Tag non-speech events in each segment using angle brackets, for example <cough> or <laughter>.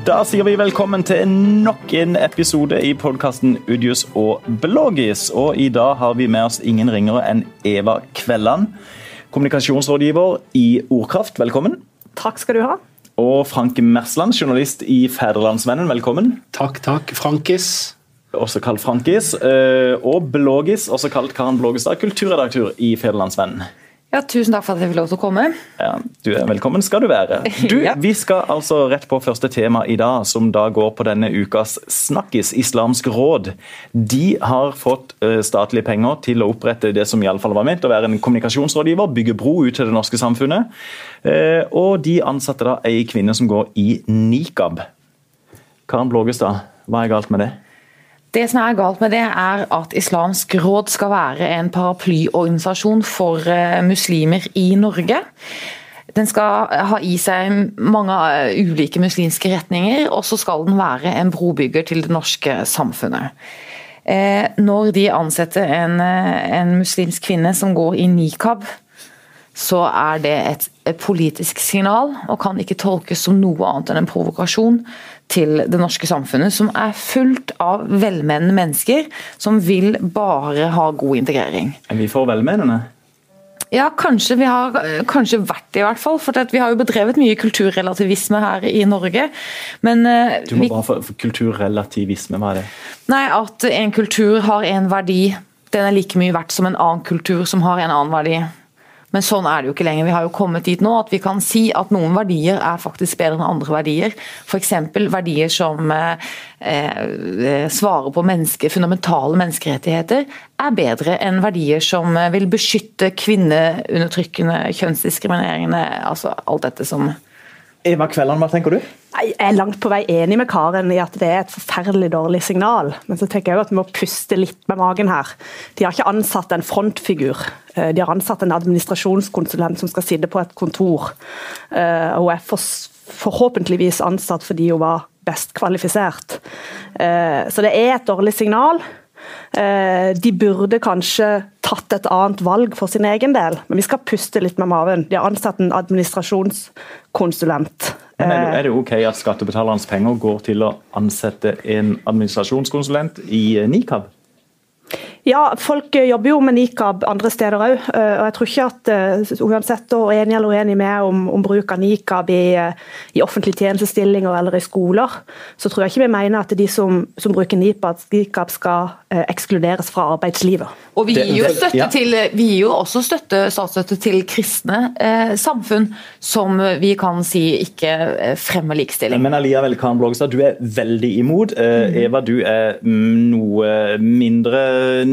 Da sier vi velkommen til nok en episode i podkasten Udius og Blågis. Og i dag har vi med oss ingen ringere enn Eva Kvelland, kommunikasjonsrådgiver i Ordkraft. Velkommen. Takk skal du ha. Og Frank Mersland, journalist i Fædrelandsvennen. Velkommen. Takk, takk. Frankis. Også kalt Frankis. Eh, og Blågis, også kalt Karen Blågestad, kulturredaktør i Fædrelandsvennen. Ja, Tusen takk for at jeg fikk lov til å komme. Ja, du er Velkommen skal du være. <laughs> Du, Ja. Vi skal altså rett på første tema i dag, som da går på denne ukas Snakkis, Islamsk råd. De har fått eh, statlige penger til å opprette det som i alle fall var ment å være en kommunikasjonsrådgiver, bygge bro ut til det norske samfunnet. Eh, Og de ansatte da ei kvinne som går i nikab. Karen Blågestad, hva er galt med det? Det som er galt med det, er at Islamsk råd skal være en paraplyorganisasjon for eh, muslimer i Norge. Den skal ha i seg mange eh, ulike muslimske retninger, og så skal den være en brobygger til det norske samfunnet. Eh, Når de ansetter en, en muslimsk kvinne som går i nikab, så er det et, et politisk signal, og kan ikke tolkes som noe annet enn en provokasjon til det norske samfunnet, som er fullt av velmenende mennesker som vil bare ha god integrering. Er vi for velmenende? Ja, kanskje vi har kanskje vært det, i hvert fall. For vi har jo bedrevet mye kulturrelativisme her i Norge. Men eh, Du må vi, bare få for kulturrelativisme, hva er det? nei, at en kultur har en verdi, den er like mye verdt som en annen kultur som har en annen verdi. Men sånn er det jo ikke lenger. Vi har jo kommet dit nå at vi kan si at noen verdier er faktisk bedre enn andre verdier. F.eks. verdier som eh, eh, svarer på menneske, fundamentale menneskerettigheter, er bedre enn verdier som eh, vil beskytte kvinneundertrykkende, kjønnsdiskriminerende, altså alt dette som Eva Kvelland, hva tenker du? Jeg er langt på vei enig med Karen i at det er et forferdelig dårlig signal. Men så tenker jeg jo at vi må puste litt med magen her. De har ikke ansatt en frontfigur. Eh, De har ansatt en administrasjonskonsulent som skal sitte på et kontor. Eh, hun er forhåpentligvis ansatt fordi hun var best kvalifisert. Eh, Så det er et dårlig signal. Eh, De burde kanskje tatt et annet valg for sin egen del, men vi skal puste litt med maven. De har ansatt en administrasjonskonsulent. Men er, Eh, det, er det ok at skattebetalernes penger går til å ansette en administrasjonskonsulent i eh, Nikab? Ja, folk eh, jobber jo med nikab andre steder òg. Og jeg tror ikke at eh, uansett å enig eller uenig er om, om bruk av nikab i, eh, i offentlige tjenestestillinger eller i skoler, så tror jeg ikke vi mener at de som, som bruker nikab, skal eh, ekskluderes fra arbeidslivet. Og vi gir jo, støtte til, vi gir jo også støtte, statsstøtte til kristne eh, samfunn som vi kan si ikke eh, fremmer likestilling. Men allikevel, Karen Blågestad, du er veldig imot. Eh, Eva, du er mm, noe mindre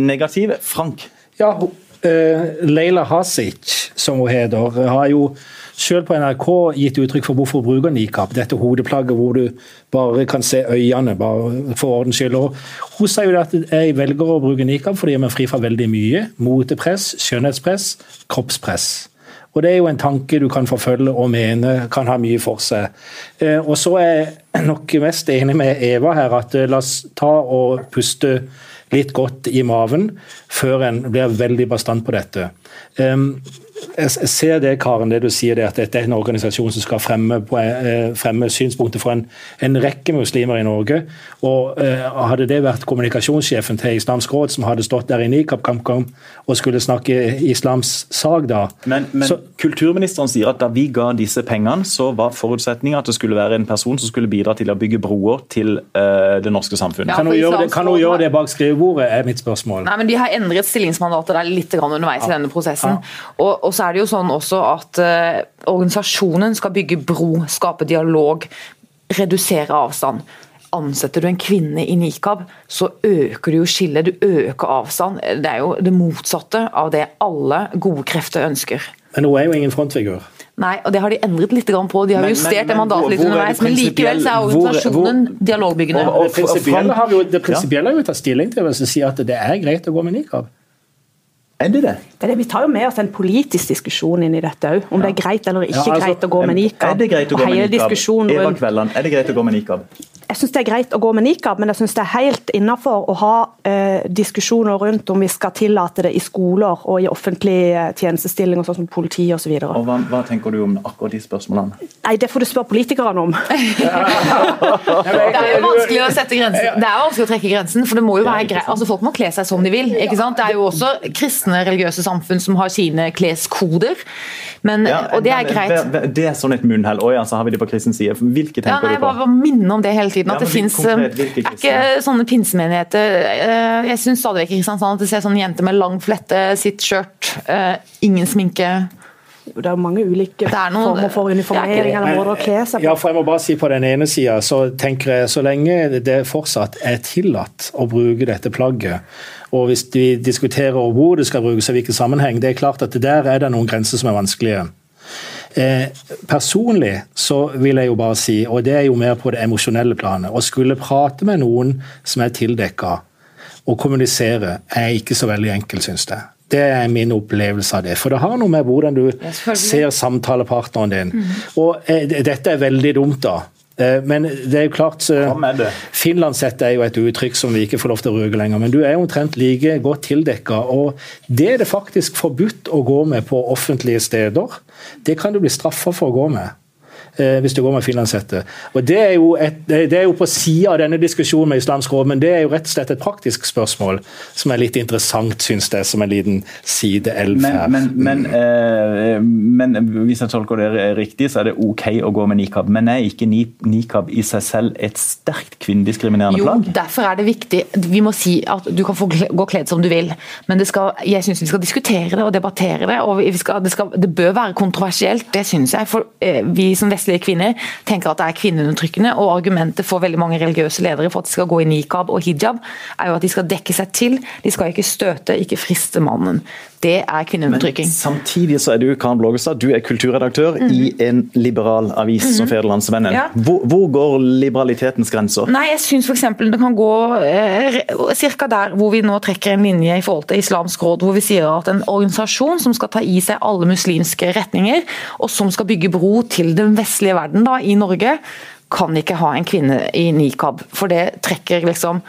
negativ. Frank? Ja, eh, Leila Hasic, som hun heter, har jo selv på NRK gitt uttrykk for hvorfor hun bruker nikab. Dette hodeplagget hvor du bare kan se øynene, bare for ordens skyld. Og hun sier jo at jeg velger å bruke nikab fordi jeg er fri fra veldig mye. Motepress, skjønnhetspress, kroppspress. Og Det er jo en tanke du kan forfølge og mene kan ha mye for seg. Eh, og så er jeg nok mest enig med Eva her, at eh, la oss ta og puste litt godt i maven før en blir veldig bastant på dette. Jeg ser det, Karen, det du sier, det at dette er en organisasjon som skal fremme, eh, fremme synspunkter for en, en rekke muslimer i Norge. og eh, Hadde det vært kommunikasjonssjefen til Islamsk råd som hadde stått der i nikab kamp og skulle snakke islams sak da, Men, men så, kulturministeren sier at da vi ga disse pengene, så var forutsetningen at det skulle være en person som skulle bidra til å bygge broer til uh, det norske samfunnet. Ja. kan hun gjøre det, kan hun gjøre det bak skrivebordet, er mitt spørsmål. Nei, men De har endret stillingsmandatet der litt grann underveis i denne prosessen. Og, og så er det jo sånn også at eh, organisasjonen skal bygge bro, skape dialog, redusere avstand. Ansetter du en kvinne i nikab, så øker du jo skillet, du øker avstand. Det er jo det motsatte av det alle gode krefter ønsker. Men hun er jo ingen frontfigur. Nei, og det har de endret litt på. De har Men- justert men- men mandatet litt er underveis, men likevel så er hvor- organisasjonen dialogbyggende. Og- og- Det prinsipielle har vi jo, det prinsipielle har vi tatt stilling til hvis vi sier at det er greit å gå med nikab. Er det det? Det er det, vi tar jo med oss en politisk diskusjon inn i dette òg, om det er greit eller ikke Ja, altså, greit å gå med nikab. Er det greit å gå med nikab? Eva Kvelland, er det greit å gå med nikab? Jeg jeg syns det er greit å gå med nikab, men jeg syns det er helt innafor å ha eh, diskusjoner rundt om vi skal tillate det i skoler og i offentlige tjenestestillinger, sånn som politi osv. Hva, hva tenker du om akkurat de spørsmålene? Nei, Det får du spørre politikerne om. <laughs> det er jo vanskelig å sette grensen. Det er vanskelig å trekke grensen, for det må jo være greit. Altså, folk må kle seg som de vil. ikke sant? Det er jo også kristne religiøse samfunn som har sine kleskoder. Men, ja, og det er greit. Det, det er sånn et munnhell. Oi, så har vi det på kristen side. Hvilke tenker ja, nei, du på? Bare minne om det hele tiden. At ja, det fins Er ikke sånne pinsemenigheter eh, Jeg syns stadig vekk i Kristiansand at det ser sånne jenter med lang flette, sitt skjørt, eh, ingen sminke. Det er mange ulike er noen, former for uniformering eller måter å kle seg på. Ja, for jeg må bare si På den ene sida så tenker jeg så lenge det fortsatt er tillatt å bruke dette plagget, og hvis vi diskuterer hvor det skal brukes og hvilken sammenheng, det er klart at der er det noen grenser som er vanskelige. Eh, personlig så vil jeg jo bare si, og det er jo mer på det emosjonelle planet, å skulle prate med noen som er tildekka, og kommunisere, er ikke så veldig enkelt, syns jeg. Det er min opplevelse av det. For det har noe med hvordan du ser samtalepartneren din. Mm. Og eh, Dette er veldig dumt, da. Eh, men det er jo klart Finlandshette er jo et uttrykk som vi ikke får lov til å bruke lenger. Men du er jo omtrent like godt tildekka. Og det er det faktisk forbudt å gå med på offentlige steder. Det kan du bli straffa for å gå med. Eh, hvis du går med finlandshette. Og det er, jo et, det er jo på sida av denne diskusjonen med Islamsk råd, men det er jo rett og slett et praktisk spørsmål som er litt interessant, syns jeg, som en liten sideelv her. Men, men, men, eh, men, hvis jeg tolker det riktig, så er det OK å gå med nikab. Men er ikke nikab i seg selv et sterkt kvinnediskriminerende plagg? Jo, derfor er det viktig. Vi må si at du kan få gå kledd som du vil, men skal, jeg syns vi skal diskutere det og debattere det. og skal, det, skal, det, bør være kontroversielt, det syns jeg. for eh, vi som vestlige vestlige kvinner tenker at det er kvinneundertrykkende. og Argumentet for veldig mange religiøse ledere for at de skal gå i nikab og hijab, er jo at de skal dekke seg til. De skal ikke støte, ikke friste mannen. Det er kvinneundertrykking. Samtidig så er du Karen Blågestad, du er kulturredaktør mm -hmm. i en liberal avis mm -hmm. som Federlandsvennen. Ja. Hvor, hvor, går liberalitetens grenser? Nei, jeg syns f.eks. det kan gå eh, ca. der hvor vi nå trekker en linje i forhold til Islamsk råd, hvor vi sier at en organisasjon som skal ta i seg alle muslimske retninger, og som skal bygge bro til den vestlige verden da, i Norge, kan ikke ha en kvinne i nikab. For det trekker liksom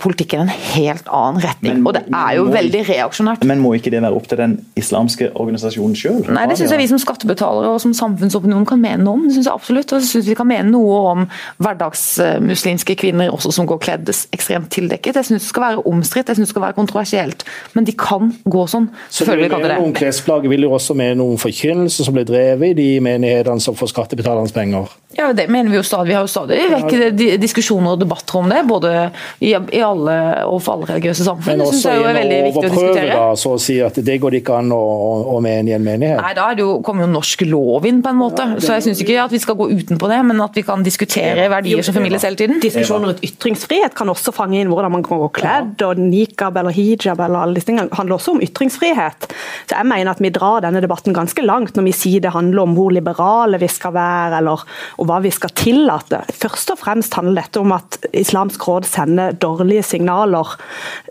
politikken en helt annen retning. Men, og det er jo veldig reaksjonært. Men må ikke det være opp til den islamske organisasjonen sjøl? Nei, det syns jeg vi som skattebetalere og som samfunnsopinion kan mene noe om. Det synes jeg absolutt. Og jeg syns vi kan mene noe om hverdagsmuslimske kvinner også som går kledd ekstremt tildekket. Jeg syns det skal være omstridt, jeg syns det skal være kontroversielt. Men de kan gå sånn. Selvfølgelig kan det det. Noen klesplagg vil jo også mene noe om forkynnelse som blir drevet i de menighetene som får skattebetalernes penger? Ja, det mener vi jo stadig. Vi har jo stadig vekk diskusjoner og debatter om det. både i i alle, og for alle religiøse samfunn. Men også å en overprøve, da, så å si at det går det ikke an å, å mene i en menighet? Nei, da jo, kommer jo norsk lov inn, på en måte. Så jeg syns ikke at vi skal gå utenpå det, men at vi kan diskutere verdier som formidles hele tiden. Diskusjoner rundt ytringsfrihet kan også fange inn hvordan man kan gå kledd, og nikab eller hijab eller alle disse tingene handler også om ytringsfrihet. Så jeg mener at vi drar denne debatten ganske langt når vi sier det handler om hvor liberale vi skal være, eller og hva vi skal tillate. Først og fremst handler dette om at Islamsk råd sender dårlig dårlige signaler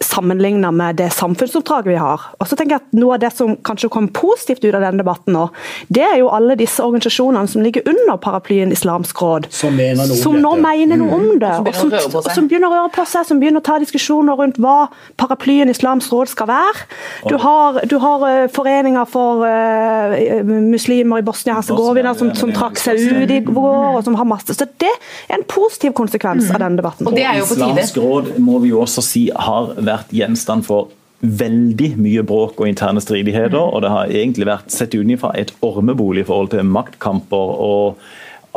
sammenlignet med det samfunnsoppdraget vi har. Og så tenker jeg at Noe av det som kanskje kom positivt ut av denne debatten, nå, det er jo alle disse organisasjonene som ligger under paraplyen Islamsk råd. Som, mener som nå mener noe om det. Mm. Som, og som, begynner å røre på seg, som begynner å ta diskusjoner rundt hva paraplyen Islamsk råd skal være. Du har, du har uh, foreninger for uh, muslimer i Bosnia-Hercegovina som, som trakk seg ut i vår, og som har masse. Så det er en positiv konsekvens mm. av denne debatten. Og det er jo på tide må vi jo også si har vært gjenstand for veldig mye bråk og interne stridigheter. Mm. Og det har egentlig vært sett utenfra et ormebolig i forhold til maktkamper og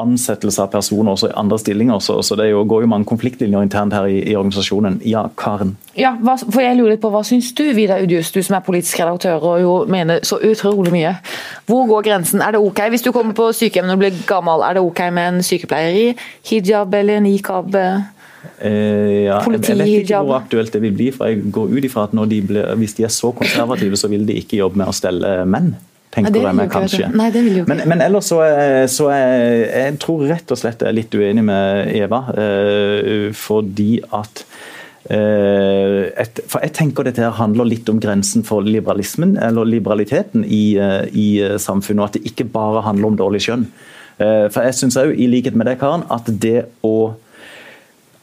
ansettelse av personer også i andre stillinger. Så, så det jo, går jo mange konfliktlinjer internt her i, i organisasjonen. Ja, Karen? Ja, hva, for jeg lurer litt på, Hva syns du, Vidar Udius, du som er politisk redaktør og jo mener så utrolig mye. Hvor går grensen? Er det ok hvis du kommer på sykehjem når du blir gammel, er det ok med en sykepleier i hijab eller nikab? Eh, ja, jeg, jeg, vet ikke hvor aktuelt det vil bli. for jeg går ut ifra at de ble, Hvis de er så konservative, så vil de ikke jobbe med å stelle menn. tenker jeg meg kanskje. Nei, men, men, ellers så, så jeg, jeg tror rett og slett jeg er litt uenig med Eva. Eh, fordi at eh, et, for jeg tenker dette her handler litt om grensen for liberalismen, eller liberaliteten i, eh, i samfunnet. Og at det ikke bare handler om dårlig skjønn. Eh, for jeg syns òg, i likhet med deg, Karen, at det å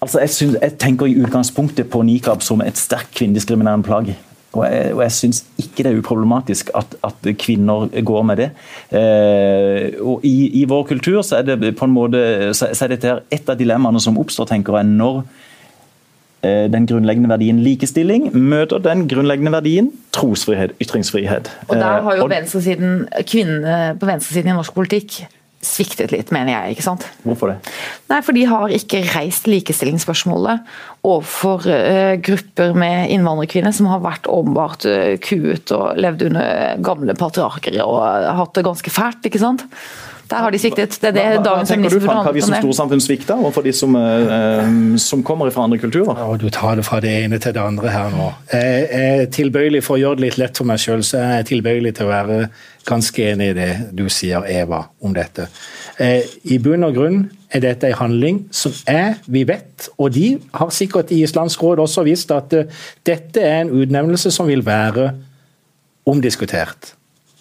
Altså, jeg, synes, jeg tenker i utgangspunktet på nikab som et sterkt kvinnediskriminerende plagg. Og jeg, og jeg syns ikke det er uproblematisk at, at kvinner går med det. Eh, og i, i, vår kultur så er det på en måte så, så er dette et av dilemmaene som oppstår, tenker jeg, når eh, den grunnleggende verdien likestilling møter den grunnleggende verdien trosfrihet, ytringsfrihet. Og Der har jo eh, venstresiden, kvinnene på venstresiden i norsk politikk sviktet litt, mener jeg. ikke sant? Hvorfor det? Nei, For de har ikke reist likestillingsspørsmålet overfor uh, grupper med innvandrerkvinner som har vært åpenbart uh, kuet og levd under gamle patriarker og hatt det ganske fælt. ikke sant? Der har de sviktet. Det er det hva, dagens tenker du, Frank, Har vi som storsamfunn svikta overfor de som, som, kommer fra andre kulturer? Ja, du tar det fra det ene til det andre her nå. Jeg er tilbøyelig for å gjøre det litt lett for meg sjøl, så jeg er tilbøyelig til å være ganske enig i det du sier, Eva, om dette. Eh, I bunn og grunn er dette en handling som er, vi vet, og de har sikkert i Islandsk råd også visst at uh, dette er en utnevnelse som vil være omdiskutert.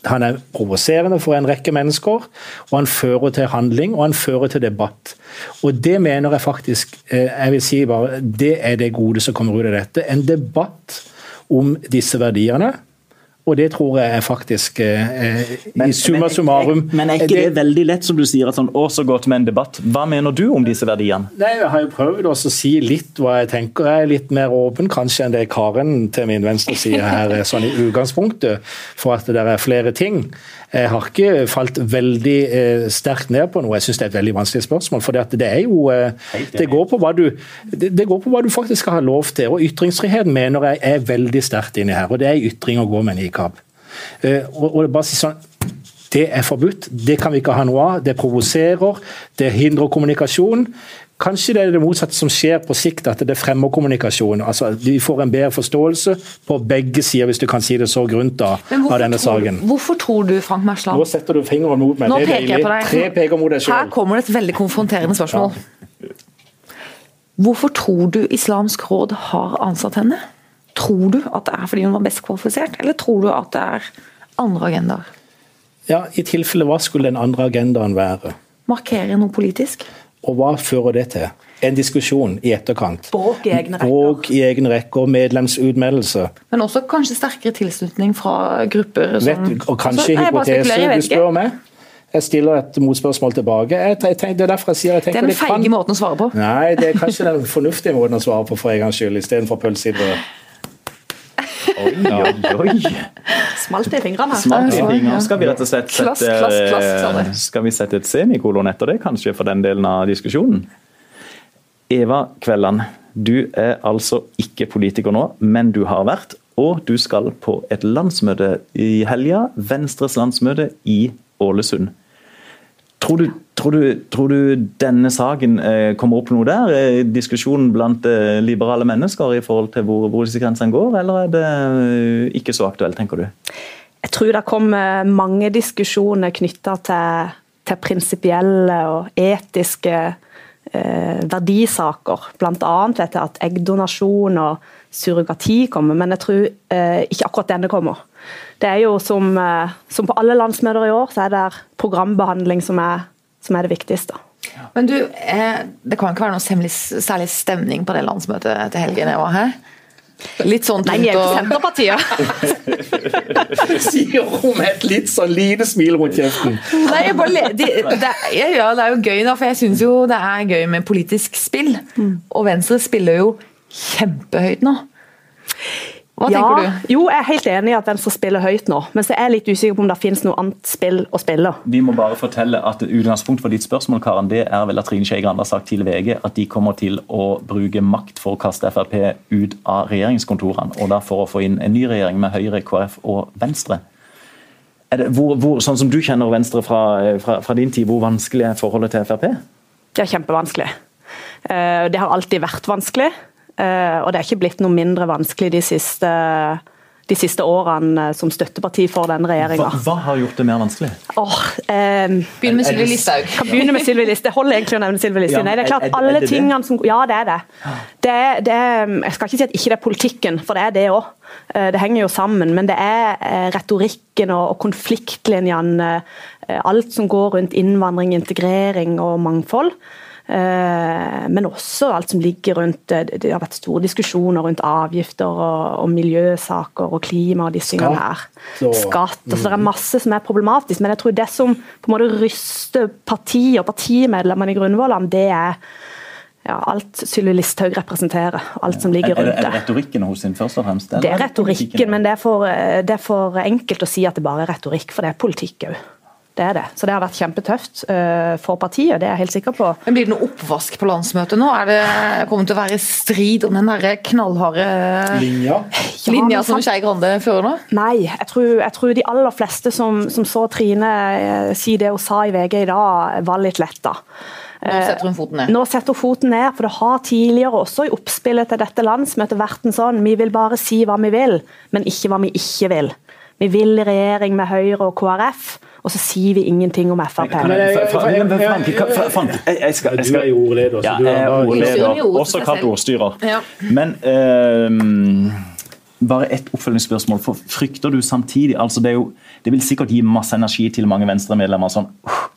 Han er provoserende for en rekke mennesker, og han fører til handling og han fører til debatt. Og Det mener jeg faktisk eh, jeg vil si bare, det er det gode som kommer ut av dette. En debatt om disse verdiene og det tror jeg faktisk eh, men, i summa summarum Men er ikke det, det, veldig lett, som du sier, at sånn, å så godt med en debatt? Hva mener du om disse verdiene? Nei, Jeg har jo prøvd å si litt hva jeg tenker. Jeg er litt mer åpen kanskje enn det Karen til min venstre sier her, sånn i utgangspunktet, for at det er flere ting. Jeg har ikke falt veldig eh, sterkt ned på noe. Jeg syns det er et veldig vanskelig spørsmål. For det, er jo eh, det, går på hva du, det, går på hva du faktisk skal ha lov til. Og ytringsfriheten mener jeg er veldig sterkt inni her. Og det er ytring å gå med nikab. Eh, og, og bare si sånn det er forbudt, det kan vi ikke ha noe av. Det provoserer, det hindrer kommunikasjon. Kanskje det er det motsatte som skjer på sikt, at det fremmer kommunikasjon. Altså, Vi får en bedre forståelse på begge sider, hvis du kan si det så grunt da, av denne saken. Hvorfor tror du, Frank Mersland Nå setter du fingeren mot meg. Nå peker jeg på deg. Tre peker mot deg selv. Her kommer det et veldig konfronterende spørsmål. Ja. Hvorfor tror du Islamsk råd har ansatt henne? Tror du at det er fordi hun var best kvalifisert, eller tror du at det er andre agendaer? Ja, I tilfelle hva skulle den andre agendaen være? Markere noe politisk? Og hva fører det til? En diskusjon i etterkant. Bråk i egne rekker. Bråk i egne rekker, medlemsutmeldelse. Men også kanskje sterkere tilslutning fra grupper som Vet, Og kanskje altså, hypoteser, du spør meg. Jeg stiller et motspørsmål tilbake. Jeg, tenker, det er derfor jeg sier jeg Det er den feige kan... måten å svare på. Nei, det er kanskje den fornuftige måten å svare på for en gangs skyld, istedenfor pølse i brød. Oi, oi, oi. Smalt i fingrene. Smalt i fingrene. Skal vi rett og slett sette, skal vi sette et semikolon etter det, kanskje, for den delen av diskusjonen? Eva Kvelland, du er altså ikke politiker nå, men du har vært, og du skal på et landsmøte i helga. Venstres landsmøte i Ålesund. Tror du, tror, du, tror du, denne saken eh, kommer opp noe der? Eh, diskusjonen blant eh, liberale mennesker i forhold til hvor, hvor disse grensene går, eller er det ikke så aktuelt, tenker du? Jeg tror det kommer mange diskusjoner knytta til, til prinsipielle og etiske eh, verdisaker. Bl.a. vet jeg at eggdonasjon og surrogati kommer, men jeg tror eh, ikke akkurat denne kommer. Det er jo som, som, på alle landsmøter i år, så er det programbehandling som er, som er det viktigste. Men du, eh, Det kan ikke være noe særlig stemning på det landsmøtet til helgen? Også? Litt sånn Nei, vi er ikke Senterpartiet. <laughs> Sier hun med et litt sånn lite smil rundt kjeften. Nei, bare, det, det, ja, det er jo gøy, da, for jeg syns jo det er gøy med politisk spill. Mm. Og Venstre spiller jo kjempehøyt nå. Hva ja, tenker du? Jo, Jeg er helt enig i at Venstre spiller høyt nå, men så er jeg litt usikker på om det finnes noe annet spill å spille. Vi må bare fortelle at Utgangspunktet for ditt spørsmål Karen, det er vel at Trine Skei Grande har sagt til VG at de kommer til å bruke makt for å kaste Frp ut av regjeringskontorene, og da for å få inn en ny regjering med Høyre, KrF og Venstre. Det, hvor, hvor, sånn som du kjenner Venstre fra, fra, fra din tid, hvor vanskelig er forholdet til Frp? Det er kjempevanskelig. Eh, det har alltid vært vanskelig. Eh, og det er ikke blitt noe mindre vanskelig de siste, de siste årene som støtteparti for den regjeringa. Hva, hva, har gjort det mer vanskelig? Oh, eh, Begynn med Sylvi Listhaug. Kan begynne med Sylvi Listhaug. Det holder egentlig å nevne Sylvi Listhaug. Nei, det er klart alle tingene som Ja, det er det. det, det jeg skal ikke si at ikke det er politikken, for det er det òg. Eh, det henger jo sammen. Men det er eh, retorikken og konfliktlinjene, alt som går rundt innvandring, integrering og mangfold. Men også alt som ligger rundt Det har vært store diskusjoner rundt avgifter og, og miljøsaker og klima og disse tingene her. Skatt. altså Det er masse som er problematisk, men jeg tror det som på en måte ryster partiet og partimedlemmene i Grunnvollan, det er ja, alt Sylvi Listhaug representerer. Alt som ligger rundt det. Er det retorikken hos henne først og fremst? Det er retorikken, men det er, for, det er, for, enkelt å si at det bare er retorikk, for det er politikk òg. Det er det. Så det har vært kjempetøft uh, for partiet, det er jeg helt sikker på. Men Blir det noe oppvask på landsmøtet nå? Er det kommer til å være strid om den der knallharde linja, ja, linja som Skei Grande fører nå? Nei, jeg tror, jeg tror, de aller fleste som, som så Trine uh, si det hun sa i VG i dag, var litt letta. Nå setter hun foten ned? Nå setter hun foten ned, for det har tidligere også i oppspillet til dette landsmøtet vært en sånn vi vil bare si hva vi vil, men ikke hva vi ikke vil. Vi vil i regjering med Høyre og KrF, og så sier vi ingenting om Frp. Jeg skal Du er jo ordleder. så jeg er ordleder, også kalt ordstyrer. Men uh, bare et oppfølgingsspørsmål. for Frykter du samtidig altså det, jo, det, vil sikkert gi masse energi til mange Venstre-medlemmer. sånn,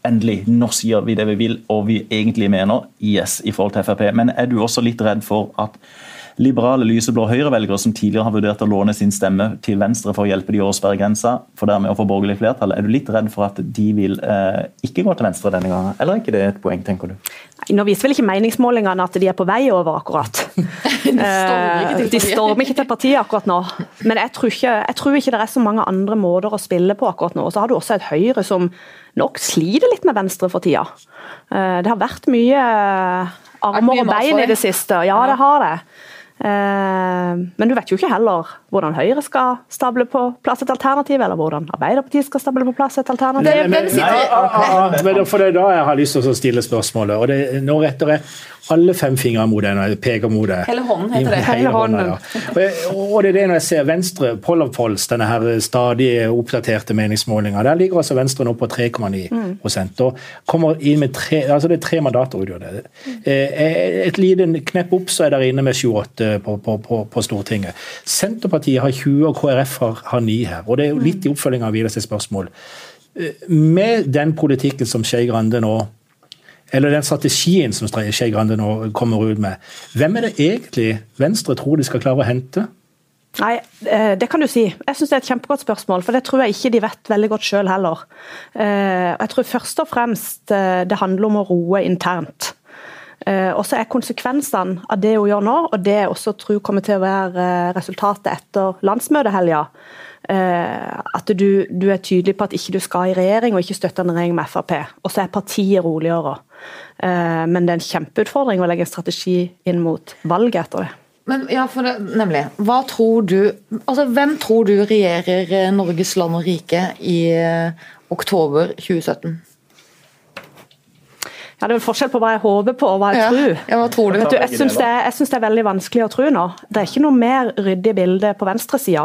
Endelig, nå sier vi det vi vil og vi egentlig mener. Yes, i forhold til Frp. Men er du også litt redd for at liberale, lyseblå høyrevelgere som tidligere har vurdert å låne sin stemme til Venstre for å hjelpe de over sperregrensa, for dermed å få borgerlig flertall, er du litt redd for at de vil eh, ikke gå til Venstre denne gangen? Eller er ikke det et poeng, tenker du? Nå viser vel ikke meningsmålingene at de er på vei over, akkurat. <laughs> de stormer ikke til partiet akkurat nå. Men jeg tror, ikke, jeg tror ikke det er så mange andre måter å spille på akkurat nå. Og så har du også et Høyre som nok sliter litt med Venstre for tida. Det har vært mye armer og bein i det siste. Ja, det har det. Eh, men du vet jo ikke heller hvordan Høyre skal stable på plass et alternativ, eller hvordan Arbeiderpartiet skal stable på plass et alternativ. Nei, men, nei, men for det er da jeg har lyst til å stille spørsmålet. og det, Nå retter jeg alle fem fingre mot deg når jeg peker mot deg. Hele hånden heter det. Hele hånden. Ja. Og, det er det når jeg ser Venstre, Poll of Polls, denne her stadig oppdaterte meningsmålinga. Der ligger altså Venstre nå på 3,9 mm. og kommer inn med tre, altså det er tre mandater. Eh, et lite knepp opp, så er dere inne med 28 på, på, på, på, Stortinget. Senterpartiet har 20, og KrF har, har 9 her. og Det er jo litt i oppfølging av Vidars spørsmål. Eh, med den politikken som Skei Grande nå eller den strategien som Skei Grande nå kommer ut med, hvem er det egentlig Venstre tror de skal klare å hente? Nei, eh, Det kan du si. Jeg synes Det er et kjempegodt spørsmål, for det tror jeg ikke de vet veldig godt sjøl heller. Jeg tror først og fremst det handler om å roe internt. Eh, og så er konsekvensene av det hun gjør nå, og det jeg også tror kommer til å være eh, resultatet etter landsmøtehelga, eh, at du, du, er tydelig på at ikke du skal i regjering og ikke støtte en regjering med Frp. Og så er partiet roligere. Men det er en kjempeutfordring å legge en strategi inn mot valget etter det. Men ja, for det, nemlig. Hva tror du Altså, hvem tror du regjerer Norges land og rike i oktober 2017? Ja, Det er forskjell på hva jeg håper på og hva jeg ja. tror. Ja, hva tror du? du jeg syns det, det, er veldig vanskelig å tro nå. Det er ikke noe mer ryddig bilde på venstresida.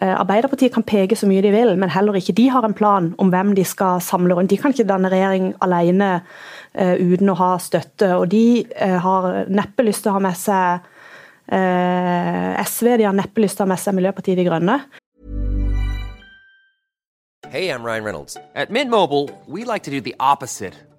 Eh, Arbeiderpartiet kan peke så mye de vil, men heller ikke de har en plan om hvem de skal samle rundt. De kan ikke danne regjering alene uh, uten å ha støtte. Og de uh, har neppe lyst til å ha med seg uh, SV, de har neppe lyst til å ha med seg Miljøpartiet De Grønne. Hey, I'm Ryan Reynolds. At Mint Mobile, we like to do the opposite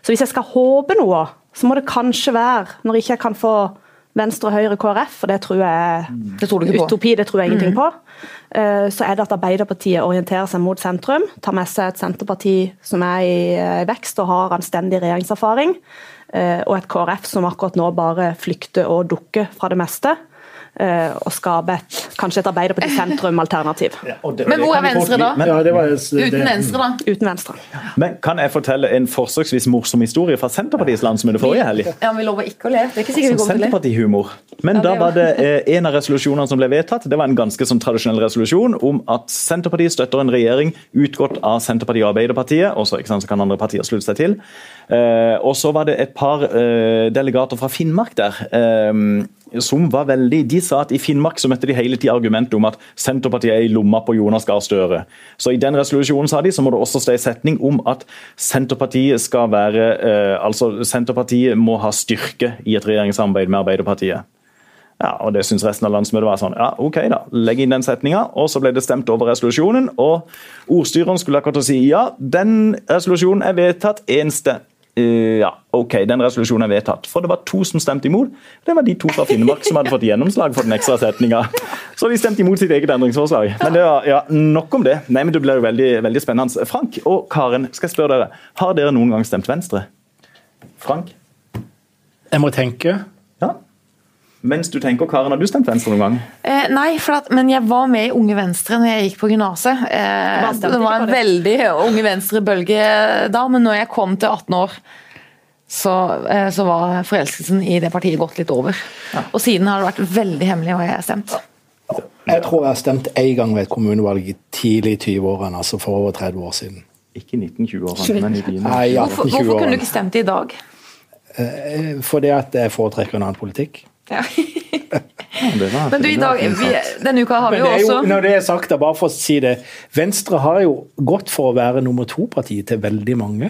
Så hvis jeg skal håpe noe, så må det kanskje være, når ikke jeg kan få Venstre, Høyre, KrF, for det tror jeg det tror utopi, det tror jeg ingenting mm. på, eh, så er det at Arbeiderpartiet orienterer seg mot sentrum, tar med seg et Senterparti som er i eh, vekst og har anstendig regjeringserfaring, eh, og et KrF som akkurat nå bare flykter og dukker fra det meste. Eh, å skape et, kanskje et Arbeiderparti-sentrum-alternativ. Men hvor er Venstre da? Men, Ja, det var, Uten Venstre, da? Uten Venstre. men kan jeg fortelle en forsøksvis morsom historie fra Senterpartiets landsmøte forrige helg? Ja, Vi lover ikke å le. Det er ikke sikkert vi Sånn kommer til å le. Senterpartihumor. Men Ja, da var var- det <laughs> eh, en av resolusjonene som ble vedtatt. Det var en ganske sånn tradisjonell resolusjon om at Senterpartiet støtter en regjering utgått av Senterpartiet og Arbeiderpartiet. Og så, så kan andre partier slutte seg til. Eh, og så var det et par eh, delegater fra Finnmark der. Eh, som var veldig, De sa at i Finnmark så møtte de hele tida argumentet om at Senterpartiet er i lomma på Jonas Gahr Støre. Så i den resolusjonen sa de, så må det også stå en setning om at Senterpartiet skal være eh, altså Senterpartiet må ha styrke i et regjeringssamarbeid med Arbeiderpartiet. Ja, og Det syns resten av landsmøtet var sånn. Ja, ok da, Legg inn den setninga. Og så ble det stemt over resolusjonen. Og ordstyreren skulle akkurat si ja, den resolusjonen er vedtatt enste. Ja, ok, den resolusjonen er vedtatt. For det var to som stemte imot. Det var de to fra Finnmark som hadde fått gjennomslag for den ekstra setninga. Så de stemte imot sitt eget endringsforslag. Men det var, ja, nok om det. Nei, men Det blir jo veldig, veldig spennende. Frank og Karen, skal jeg spørre dere, har dere noen gang stemt Venstre? Frank? Jeg må tenke. Ja. Mens du tenker, Karen, har du stemt Venstre noen gang? Eh, nei, for at, men jeg var med i Unge Venstre når jeg gikk på gymnaset. Eh, det var en det? veldig Unge Venstre-bølge da, men når jeg kom til 18 år, så, eh, så var forelskelsen i det partiet gått litt over. Og siden har det vært veldig hemmelig hva jeg har stemt. Jeg tror jeg har stemt én gang ved et kommunevalg i tidlig i 20-årene, altså for over 30 år siden. Ikke i 1920-årene, men i dine. Nei, ja, Hvorfor, i hvorfor kunne du ikke stemt i dag? Fordi at jeg foretrekker en annen politikk. Ja. Men du, i dag, vi, denne uka har vi jo er jo, også når det er sagt, da, bare for å si det, Venstre har jo gått for å være nummer to-parti til veldig mange.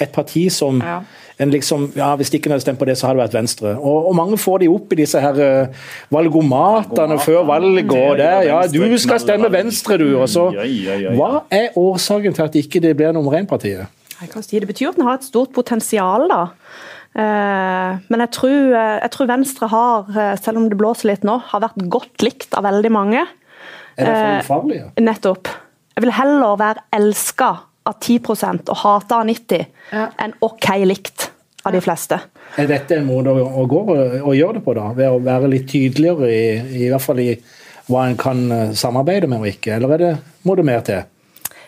Et parti som Ja. en liksom, ja, Hvis de ikke hadde stemt på det, så hadde det vært Venstre. Og, og mange får de opp i disse her eh, valgomatene før valget. og det, ja, Du skal stemme Venstre, du. og så, ja. Hva er årsaken til at ikke det blir nummer én-partiet? Si, det betyr at den har et stort potensial, da. Eh, Men jeg tror, eh, jeg tror Venstre har, eh, selv om det blåser litt nå, har vært godt likt av veldig mange. Er det for ufarlige? Nettopp. Jeg vil heller være elska av 10% og hata av 90 Ja. enn OK likt av de fleste. Er dette en måte å, å gå og gjøre det på, da? Ved å være litt tydeligere, i, i hvert fall i hva en kan samarbeide med og ikke? Eller er det, må det mer til?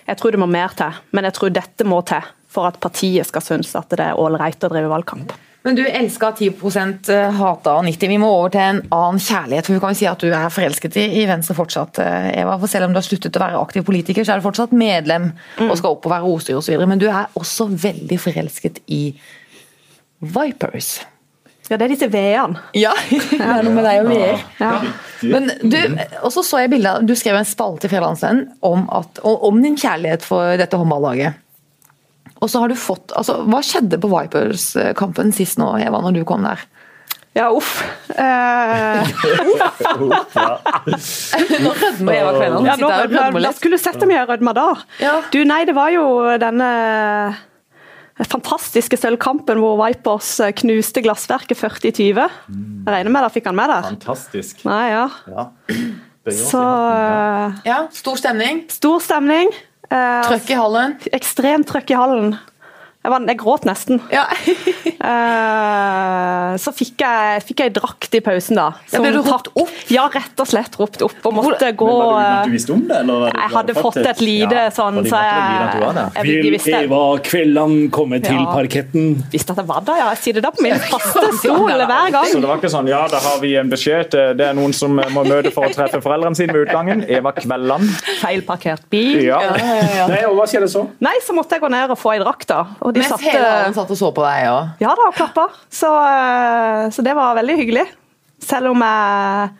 Jeg tror det må mer til, men jeg tror dette må til for at partiet skal synes at det er ålreit å drive valgkamp. Men du elska 10 hata av 90. Vi må over til en annen kjærlighet. for Vi kan jo si at du er forelsket i, i Venstre fortsatt, eh, Eva. For selv om du har sluttet å være aktiv politiker, så er du fortsatt medlem og skal opp og være ordstyrer osv. Men du er også veldig forelsket i Vipers. Ja, det er disse V-ene. Ja, <laughs> det er noe med deg og vi. Ja. Men du, og så så jeg bildet, Du skrev en spalte i Fjellandsvennen om om din kjærlighet for dette håndballaget. Og så har du fått, altså, Hva skjedde på Vipers-kampen sist nå, Eva, når du kom der? Ja, uff. Eh, <laughs> Nå rødmer Eva Kvelland. ja, nå, rødmer jeg skulle sett om jeg rødma da. Ja. Du, nei, det var jo denne fantastiske sølvkampen hvor Vipers eh, knuste glassverket 40-20. Jeg regner med da fikk han med der. Fantastisk. Nei, ja. Ja. Så eh, Ja, Stor stemning. stor stemning. Eh, Trøkk i hallen. Ekstremt trøkk i hallen. Jeg, var, jeg gråt nesten. Ja. uh, <laughs> så fikk jeg, fikk jeg drakt i pausen, da. Ja, ble Som du ropt opp? Ja, rett og slett ropt opp. Og måtte gå Men var det eh, du visste om det? Eller var det- Jeg hadde fått et lite Ja, sånn, så du jeg, jeg, Vil Eva Kvelland komme til parketten? visste at jeg var der, ja. Jeg sitter der på min <laughs> faste stol hver gang. Så det var ikke sånn ja, da har vi en beskjed til Det er noen som må møte for å treffe foreldrene sine ved utgangen. Eva Kvelland. Feilparkert bil. Ja. Nei, og hva skjedde så? Nei, så måtte jeg gå ned og få ei drakt, da. Og de Mens satte hele verden satt og så på deg. òg? Ja da, og klappa. Så, eh, så det var veldig hyggelig. Selv om jeg,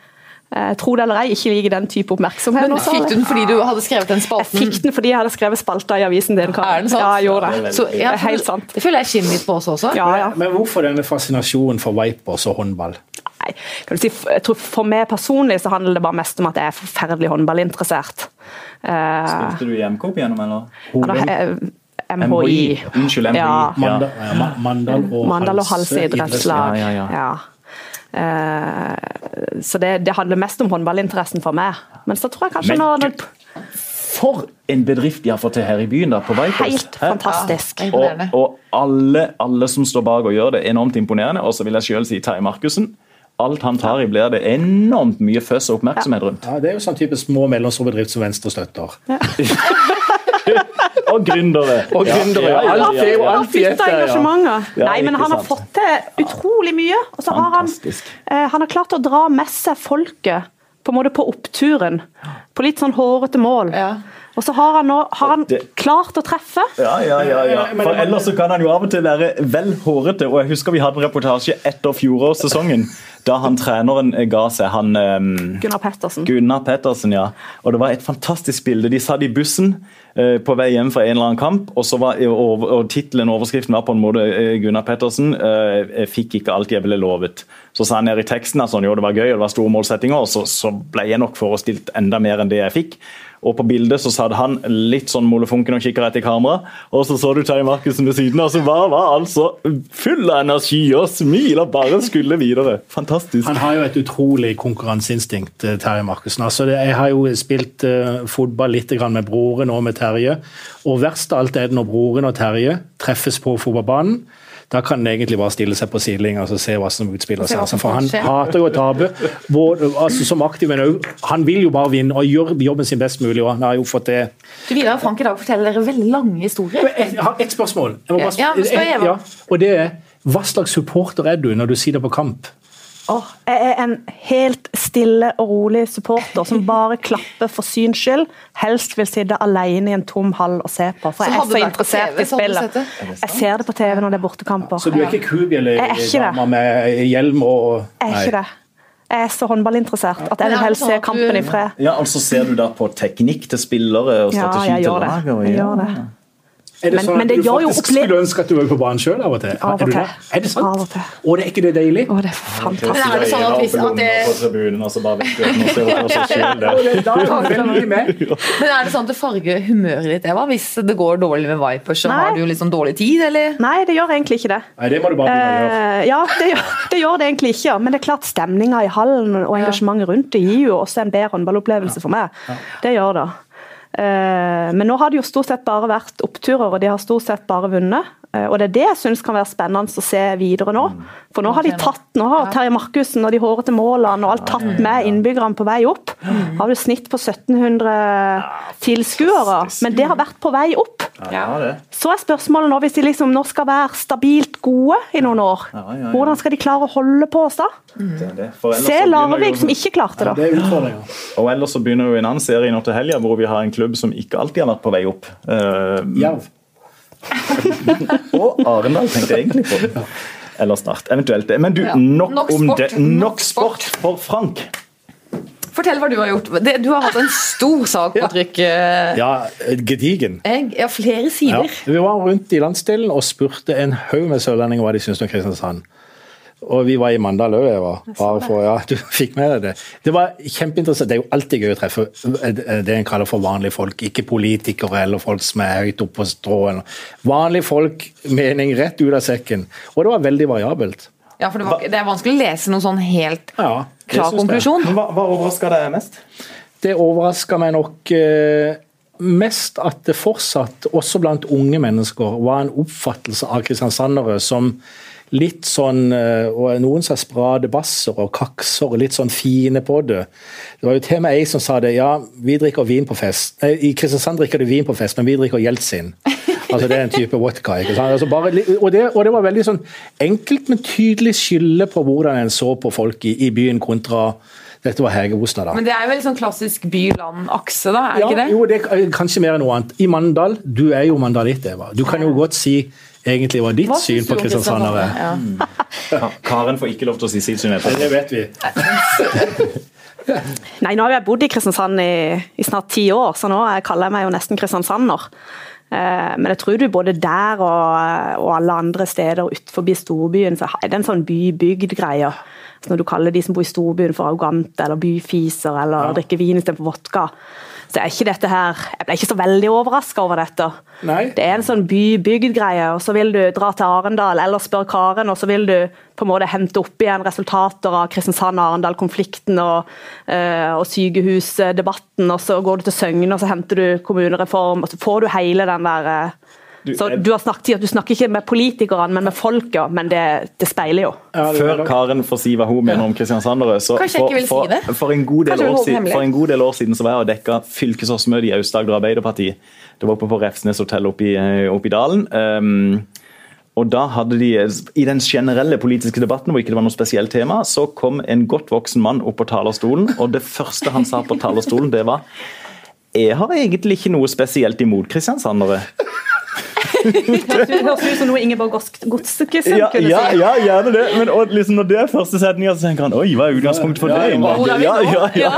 eh, tro det eller ei, ikke liker den type oppmerksomhet. Men Fikk du den fordi du hadde skrevet den spalten? Jeg fikk den fordi jeg hadde skrevet spalta i avisen din. Er den sant? Ja, jeg gjorde det. Så, ja, Det er helt sant. Det føler jeg skinner litt på oss også. Ja, ja. Men hvorfor denne fascinasjonen for Vipers og håndball? Nei, kan du si, jeg tror For meg personlig så handler det bare mest om at jeg er forferdelig håndballinteressert. Eh, Spilte du i MK opp igjennom, eller? ja, da, eh, MHI. Unnskyld, MHI. Ja. Mandal, ja, Mandal og Mandal og Hals Hals idrettslag. Ja, ja, ja. Eh, så det, det handler mest om håndballinteressen for meg. Men så tror jeg kanskje Men For en bedrift de har fått til her i byen, da, på Vipers. Helt fantastisk. Ja. Og, og alle, alle som står bak og gjør det, enormt imponerende. Og så vil jeg sjøl si Terje Markussen. alt han tar i, blir det enormt mye føss og oppmerksomhet rundt. Ja, Det er jo sånn type små og mellomstore bedrift som Venstre støtter. <laughs> <laughs> Og gründere. Og gründere, ja. Alt er jo ja. engasjementet. Ja, Nei, men han har fått til utrolig mye. Og så har han, eh, han har klart å dra med seg folket på en måte på oppturen. På litt sånn hårete mål. Ja. Og så har han nå har han Det- klart å treffe. Ja, ja, ja, ja. For ellers så kan han jo av og til være vel hårete. Og jeg husker vi hadde en reportasje etter fjorårssesongen, da han treneren ga seg, han um... Gunnar Pettersen. Gunnar Pettersen, ja. Og det var et fantastisk bilde. De satt i bussen uh, på vei hjem fra en eller annen kamp, og, så var, og, og tittelen overskriften var på en måte uh, Gunnar Pettersen uh, fikk ikke alt jeg ville lovet. Så sa han nede i teksten at altså, jo, det var gøy og det var store målsettinger, og så, så ble jeg nok forestilt enda mer enn det jeg fikk. Og på bildet så satt han litt sånn molefonken og kikket rett i kamera, og så så du Terje Markussen ved siden av, som var, var altså full av energi og smil og bare skulle videre. Fantastisk. Han har jo et utrolig konkurranseinstinkt, eh, Terje Markussen. Altså, jeg har jo spilt uh, fotball litt med broren og med Terje. Og verst av alt er det når broren og Terje treffes på fotballbanen. Da kan han egentlig bare stille seg på sidelinja og se hva som utspiller seg. Altså, for han hater jo å tape, altså, som aktiv, men han vil jo bare vinne og gjøre jobben sin best mulig. og han har jo fått det. Du Vidar og Frank i dag forteller dere veldig lange historier. Jeg har ett spørsmål. Jeg bare Ja, Eva. ja, og det er, Hva slags supporter er du når du sitter på kamp? Åh, jeg er en helt stille og rolig supporter som bare klapper for syns skyld. Helst vil sitte alene i en tom hall og se på, for Så jeg er så interessert TV, i spillet. Jeg ser det på TV når det er bortekamper. Så du er ikke kubjelle Jeg er ikke det. dama med hjelm og Jeg er ikke det. Jeg er så håndballinteressert at jeg vil helst sånn se kampen i fred. Ja, altså Ser du da på teknikk til spillere og Ja, strategi jeg til lag? Ja, Jeg gjør det. Er det Men- sånn at det du faktisk opple- skulle ønske at du var på banen sjøl av og til? Av og til. det? er det sant? Av og til. Og det er ikke det deilig? Å, det er fantastisk. Men er det sånn at hvis at det, <laughs> <laughs> men er det sånn at det farger humøret ditt, Eva? Hvis det går dårlig med Vipers, så Nei. har du liksom dårlig tid, eller? Nei, det gjør egentlig ikke det. Nei, det må du bare begynne å gjøre. Eh, ja, det gjør, det gjør det egentlig ikke. Men det er klart stemninga i hallen og engasjementet rundt det gir jo også en bedre håndballopplevelse for meg. Det gjør det. Eh, men nå har det jo stort sett bare vært oppturer, og de har stort sett bare vunnet. Eh, og det er det jeg syns kan være spennende å se videre nå. For nå har de tatt nå har Terje Markussen og de hårete målene og alt tatt med innbyggerne på vei opp. Har du snitt på 1700 tilskuere, men det har vært på vei opp. Så er spørsmålet nå, hvis de liksom nå skal være stabilt gode i noen år, hvordan skal de klare å holde på oss da? det, det. For ellers Se Larvik som ikke klarte det. Og ellers så begynner jo en annen serie nå til helga, hvor vi har en klubb som ikke alltid har vært på vei opp. Eh, Jerv. <laughs> og Arendal tenkte jeg egentlig på. Eller Start, eventuelt. Men du, Ja. nok, Nok om sport. det. Nok Nok sport for Frank. Fortell hva du har gjort. Du har hatt en stor sak på trykk. eh, Ja, gedigen. Jeg, ja, flere Ja. sider. Vi var rundt i landsdelen og spurte en haug med sørlendinger hva de syntes om Kristiansand. Og vi var i Mandal òg, Eva. Bare for, ja, du fikk med deg det. Det var kjempeinteressant. Det er jo alltid gøy å treffe det en kaller for vanlige folk. Ikke politikere eller folk som er høyt oppe på strå. Vanlige folk, mening rett ut av sekken. Og det var veldig variabelt. Ja, for det, var, det er vanskelig å lese noen sånn helt Ja, klar konklusjon. Hva, hva overraska deg mest? Det overraska meg nok eh, mest at det fortsatt, også blant unge mennesker, var en oppfattelse av kristiansandere som litt sånn eh, og Noen sa sprade basser og kakser og litt sånn fine på det. Det var jo til og med ei som sa det. Ja, vi drikker vin på fest. Nei, I Kristiansand drikker de vin på fest, men vi drikker Jeltsin. Altså Det er en type vodka. ikke sant? Altså bare, og, det, og det var veldig sånn enkelt, men tydelig skille på hvordan en så på folk i, i byen kontra dette var Hege Osna, da. Men det er veldig sånn klassisk by-land-akse, da? er Ja, ikke det? jo, det er kanskje mer enn noe annet. I Mandal, du er jo mandalitt, Eva. Du kan jo godt si egentlig var ditt Hva syn på kristiansandere Kristiansand? Ja. Karen får ikke lov til å si sitt syn. Det vet vi. <laughs> Nei, nå har jeg bodd i Kristiansand i, i snart ti år, så nå jeg kaller jeg meg jo nesten kristiansander. Eh, Men jeg tror du både der og, og alle andre steder utenfor storbyen, så er det en sånn by-bygd-greie. Så Når du kaller de som bor i storbyen for arrogante eller byfiser eller drikker vin istedenfor vodka, så er ikke dette her Jeg ble ikke så veldig overraska over dette. Nei. Det er en sånn by-bygd-greie, og så vil du dra til Arendal eller spørre Karen, og så vil du på en måte hente opp igjen resultater av Kristiansand-Arendal-konflikten og, eh, og sykehusdebatten, og så går du til Søgne og så henter du kommunereform, og så får du hele den der eh, Du, Så du har snakket, at du snakker ikke med politikerne, men med folket. Men det, det speiler jo. Før Karen får si hva hun mener om Kristiansandere, så for, for, for, en god del år siden, for en god del år siden så var jeg og dekka fylkesårsmøte i Aust-Agder Arbeiderparti. Det var oppe på Refsnes hotell oppe i, eh, oppe i dalen. Um, og da hadde de, I den generelle politiske debatten hvor ikke det var noe spesielt tema, så kom en godt voksen mann opp på talerstolen, og det første han sa på talerstolen, det var Jeg har egentlig ikke noe spesielt imot kristiansandere. <laughs> Det høres ut som noe Ingeborg Godskesen Ja, kunne ja, si. ja, gjerne det. Men og, liksom, når det er første setninga, så tenker han oi, hva er utgangspunktet for Ja, det? ja, Ja, ja,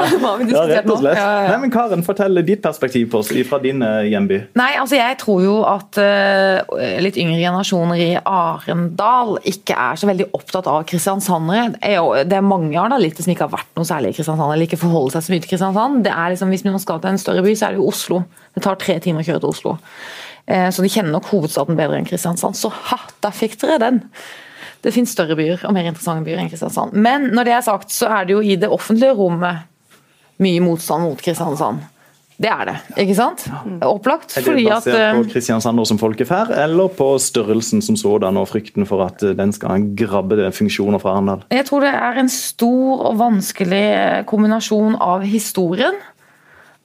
rett og slett. Ja, ja, ja. Nei, men Karen, fortell ditt perspektiv på oss fra din eh, hjemby. Nei, altså jeg tror jo at uh, litt yngre generasjoner i Arendal ikke er så veldig opptatt av kristiansandere. Er Det er mange arendalitter som ikke har vært noe særlig i Kristiansand, eller ikke forholder seg så mye til Kristiansand. Det er liksom, Hvis man skal til en større by, så er det jo Oslo. Det tar tre timer å kjøre til Oslo. Eh, Så de kjenner nok hovedstaden bedre enn Kristiansand. Så ha, der fikk dere den! Det finnes større byer og mer interessante byer enn Kristiansand. Men når det er sagt, så er det jo i det offentlige rommet mye motstand mot Kristiansand. Det er det, ikke sant? Opplagt. Er det basert at basert eh, på Kristiansand som folkeferd, eller på størrelsen som sådan og frykten for at eh, den skal grabbe funksjoner fra Arendal? Jeg tror det er en stor og vanskelig kombinasjon av historien,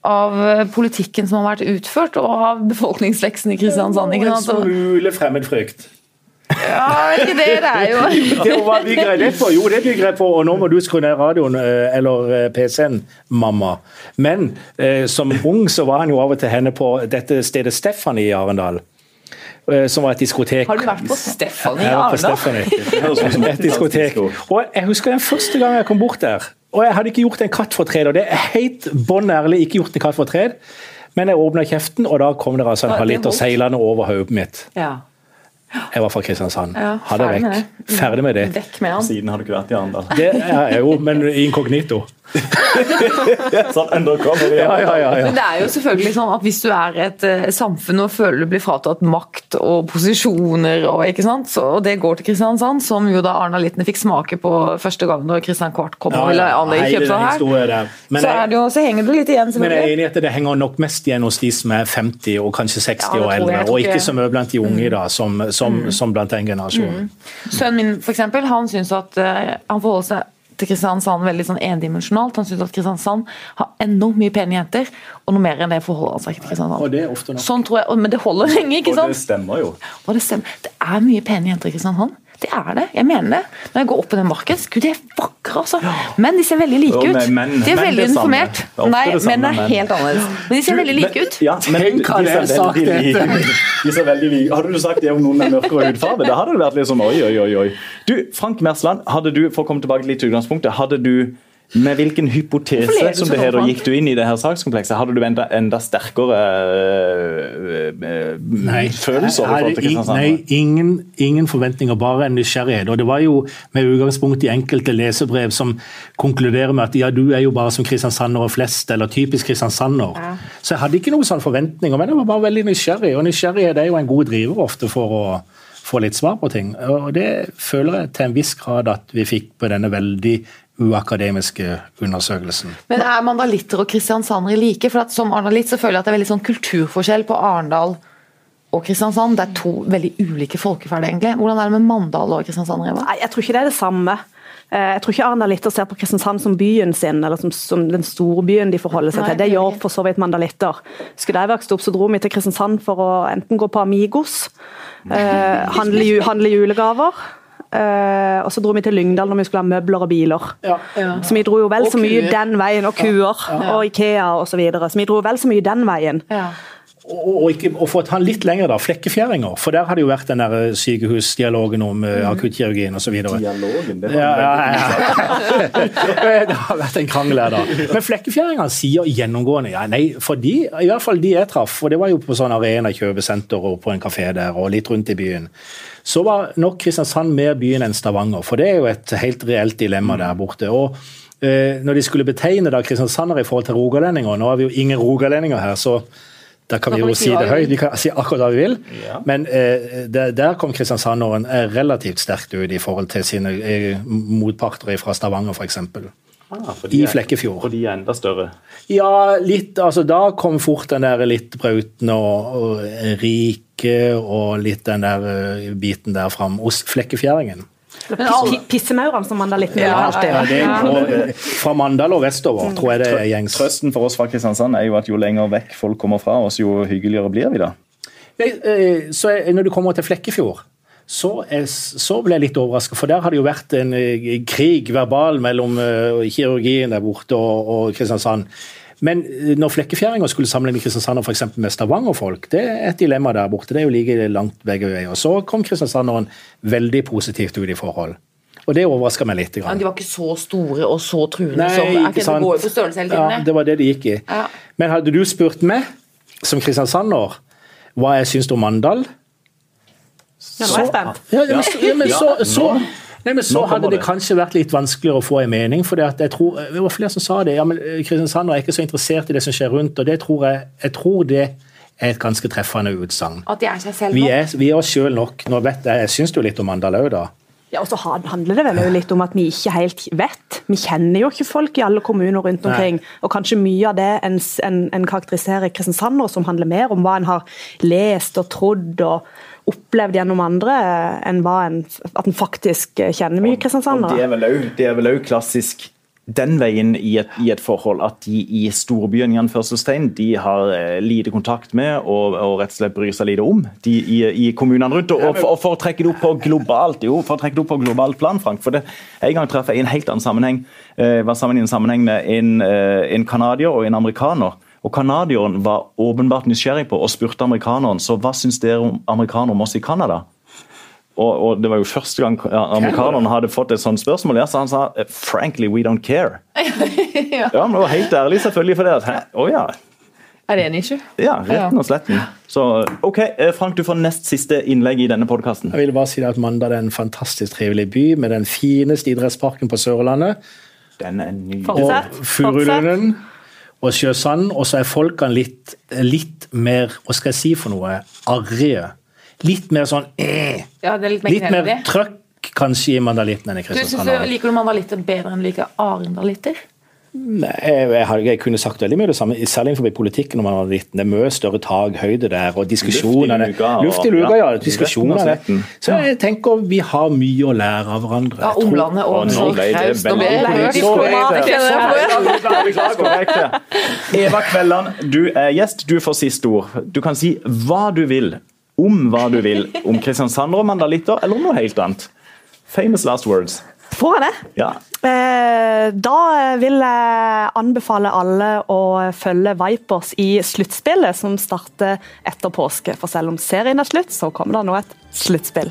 av eh, politikken som har vært utført, og av befolkningsveksten i Kristiansand. Ikke sant? En smule fremmedfrykt. Ja, ikke det, det er jo Det var vi greit for. på. Jo, det bygger jeg på, og nå må du skru ned radioen eh, eller eh, PC-en, mamma. Men eh, som ung så var han jo av og til henne på dette stedet Stephanie i Arendal. Eh, Som var et diskotek. Har du vært på Stephanie Arendal? Et diskotek. Og jeg husker den første gang jeg kom bort der. Og jeg hadde ikke gjort en katt for tred, og det er helt bånn ærlig ikke gjort en katt for tred. Men jeg åpna kjeften, og da kom det altså en Ja, halvliter seilende over hodet mitt. Ja. Jeg var fra Kristiansand. Ja, Ha det ferdig med vekk. det. Ferdig med det. Vekk med han. Siden har du ikke vært i Arendal. Det er jo, men inkognito. Sånn undercover. Ja, ja, ja, ja. Men det er jo selvfølgelig sånn at hvis du er et eh, samfunn og føler du blir fratatt makt og posisjoner, og, ikke sant? Så, og det går til Kristiansand, som jo da Arna-littene fikk smake på første gang da Kristian Kvart kom og ville anlegge kjøpsal her, historien der. Men så, er det jo, så henger du litt igjen, men jeg er enig i at det henger nok mest igjen hos de som er 50 og kanskje 60 Ja, det og eldre, og ikke Mm. så mye blant de unge da, som, som, som blant den generasjonen. Sønnen min for eksempel, han syns at uh, han forholder seg til Kristiansand veldig sånn endimensjonalt. Han syns at Kristiansand har enormt mye pene jenter, og noe mer enn det forholder han seg ikke til Kristiansand. Og det er ofte nok. Sånn tror jeg, Men det holder lenge, ikke sant? Og det stemmer jo. Og det stemmer. Det er mye pene jenter i Kristiansand. Det er det. Jeg mener det. Når jeg går opp på den marken, gud, de er vakre, altså. Men de ser veldig like ut. de er veldig er Nei, det menn er men- helt annerledes. Men de ser veldig like ut. Ja, men Tenk de ser sagt dette. De ser veldig like. Hadde du sagt det om noen med mørkere hudfarge, da hadde det vært litt sånn oi, oi. oi. Du, Frank Mersland, hadde du, for å komme tilbake litt til utgangspunktet, hadde du med hvilken hypotese som sånn, det heter, gikk du inn i det her sakskomplekset? Hadde du enda, enda sterkere øh, øh, Nei, følelser forhold til hadde ing- Nei, ingen, ingen forventninger, bare en nysgjerrighet. Og det var jo med utgangspunkt i enkelte lesebrev som konkluderer med at ja, du er jo bare som kristiansandere flest, eller typisk kristiansander. Så jeg hadde ikke noen sånne forventninger, men jeg var bare veldig nysgjerrig. Og nysgjerrighet er jo en god driver ofte for å få litt svar på ting. Og det føler jeg til en viss grad at vi fikk på denne veldig uakademiske undersøkelsen. Men er mandalitter og kristiansandere like? For at Som arendalitt så føler jeg at det er veldig sånn kulturforskjell på Arendal og Kristiansand. Det er to veldig ulike folkeferd, egentlig. Hvordan er det med Mandal og Kristiansand? Eva? Nei, jeg tror ikke det er det samme. Eh, Jeg tror ikke arendalitter ser på Kristiansand som byen sin, eller som, som den store byen de forholder seg til. Det gjør for så vidt mandalitter. Skulle jeg vokst opp, så dro vi til Kristiansand for å enten gå på Amigos, eh, <laughs> handle, handle julegaver. Uh, og så dro vi til Lyngdal når vi skulle ha møbler og biler. Så vi dro jo vel så mye den veien, og kuer, og Ikea osv. Så, videre. så vi dro vel så mye den veien. Og, og, ikke, og for å ta den litt lenger, da, flekkefjæringer. For der har det jo vært den der eh, sykehusdialogen om uh, akuttkirurgien osv. Dialogen, det var Ja, ja, <laughs> det har vært en krangel her, da. Men flekkefjæringene sier gjennomgående ja, nei. For de, i hvert fall de jeg traff, og det var jo på sånn arena kjøpesenter og på en kafé der, og litt rundt i byen, så var nok Kristiansand mer byen enn Stavanger. For det er jo et helt reelt dilemma der borte. og eh, når de skulle betegne da kristiansandere i forhold til rogalendinger Nå har vi jo ingen rogalendinger her, så da kan vi jo si det høyt. Vi kan si akkurat hva vi vil. Ja. Men eh, der, der kom kristiansanderen eh, relativt sterkt ut i forhold til sine eh, motparter fra Stavanger, f.eks. Ah, i Flekkefjord. Og de er enda større. Ja, litt, altså da kom fort den der litt brautende og, og rike og litt den der eh, biten der fram. Flekkefjæringen. Pissemaurene, som Mandalittene ja, Ja. Ja, det, og, fra Mandal og vestover tror jeg det er gjengs. Trøsten for oss fra Kristiansand er jo at jo lenger vekk folk kommer fra oss, jo hyggeligere blir vi da. Eh, Så når du kommer til Flekkefjord, så, er, så ble jeg litt overraska, for der har det jo vært en eh, krig verbal mellom eh, kirurgien der borte og, og Kristiansand. Men eh, når flekkefjæringer skulle sammenligne Kristiansand for eksempel med Stavanger-folk, det er et dilemma der borte. Det er jo like langt begge veier. Så kom kristiansanderen veldig positivt ut i forhold. Og det overraska meg litt. Ja, Grann. de var ikke så store og så truende Nei, som ikke sant. Det går på størrelse hele Ja, det var det de gikk i. Ja. Men hadde du spurt meg, som kristiansander, hva jeg syns om Mandal, Ja, nå er jeg spent. ja, men så, ja, men så, så, nei, men så hadde det det. kanskje vært litt vanskeligere å få en mening. for jeg tror, Det var flere som sa det. ja, men eh, Kristiansand er ikke så interessert i det som skjer rundt. og det tror Jeg jeg tror det er et ganske treffende utsagn. At de er seg selv Vi nok. er, vi er oss sjøl nok. Nå vet Jeg jeg syns jo litt om Mandal òg, da. Ja, og så handler det vel jo litt om at vi ikke helt vet. Vi kjenner jo ikke folk i alle kommuner rundt omkring. Og kanskje mye av det en, en, en karakteriserer kristiansandere som handler mer om hva en har lest og trodd og opplevd gjennom andre, enn hva en, at en faktisk kjenner mye kristiansandere. er vel også- det er vel òg klassisk den veien i et, i et forhold at de i storbyen i anførselstegn, de har eh, lite kontakt med og, og rett og slett bryr seg lite om de i, i kommunene rundt. Og, og, for, og for å trekke det opp på globalt jo, for å trekke det opp på globalt plan, Frank, for det, En gang traff jeg i en helt annen sammenheng eh, var sammen i en sammenheng med en, eh, en canadier og en amerikaner. Og Canadieren var åpenbart nysgjerrig på og spurte amerikaneren så hva syns dere om amerikanere om oss i Canada. Og, og Det var jo første gang amerikaneren amerikanerne hadde fått et sånt spørsmål. Ja, så han sa frankly, we don't care. <laughs> ja, men det var helt ærlig selvfølgelig for det. at, Å oh, ja. Er det en issue? Ja, retten og sletten. Så OK, eh, Frank, du får nest siste innlegg i denne podkasten. Jeg vil bare si at Mandal er en fantastisk trivelig by med den fineste idrettsparken på Sørlandet. Den er ny. Fortsett. og Furulunden og Sjøsand. Og så er folkene litt, litt mer, hva skal jeg si for noe, Arrige. Litt mer sånn eh. Ja, det er litt mer Litt mer trøkk kanskje i mandalitten enn i Du synes Kristiansand. du Liker du mandalitter bedre enn du liker arendalitter? Jeg, jeg, jeg kunne sagt veldig mye det samme, særlig innenfor politikken. når man har litt, Det er mye større takhøyde der, og diskusjonene. Luft i luka, ja. ja. Diskusjonene. Så jeg tenker vi har mye å lære av hverandre. Ja, omlandet og nå ble det veldig-. Eva Kvelland, du er gjest. Du får siste ord. Du kan si hva du vil om hva du vil om Kristiansand og mandalitter, eller om noe helt annet. Famous last words. Får jeg det? Ja. Eh, Da vil jeg anbefale alle å følge Vipers i sluttspillet, som starter etter påske. For selv om serien er slutt, så kommer det nå et sluttspill.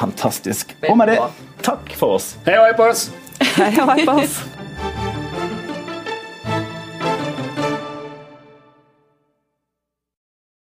Fantastisk. Og med det, takk for oss. Hei, Vipers! Hei, Vipers!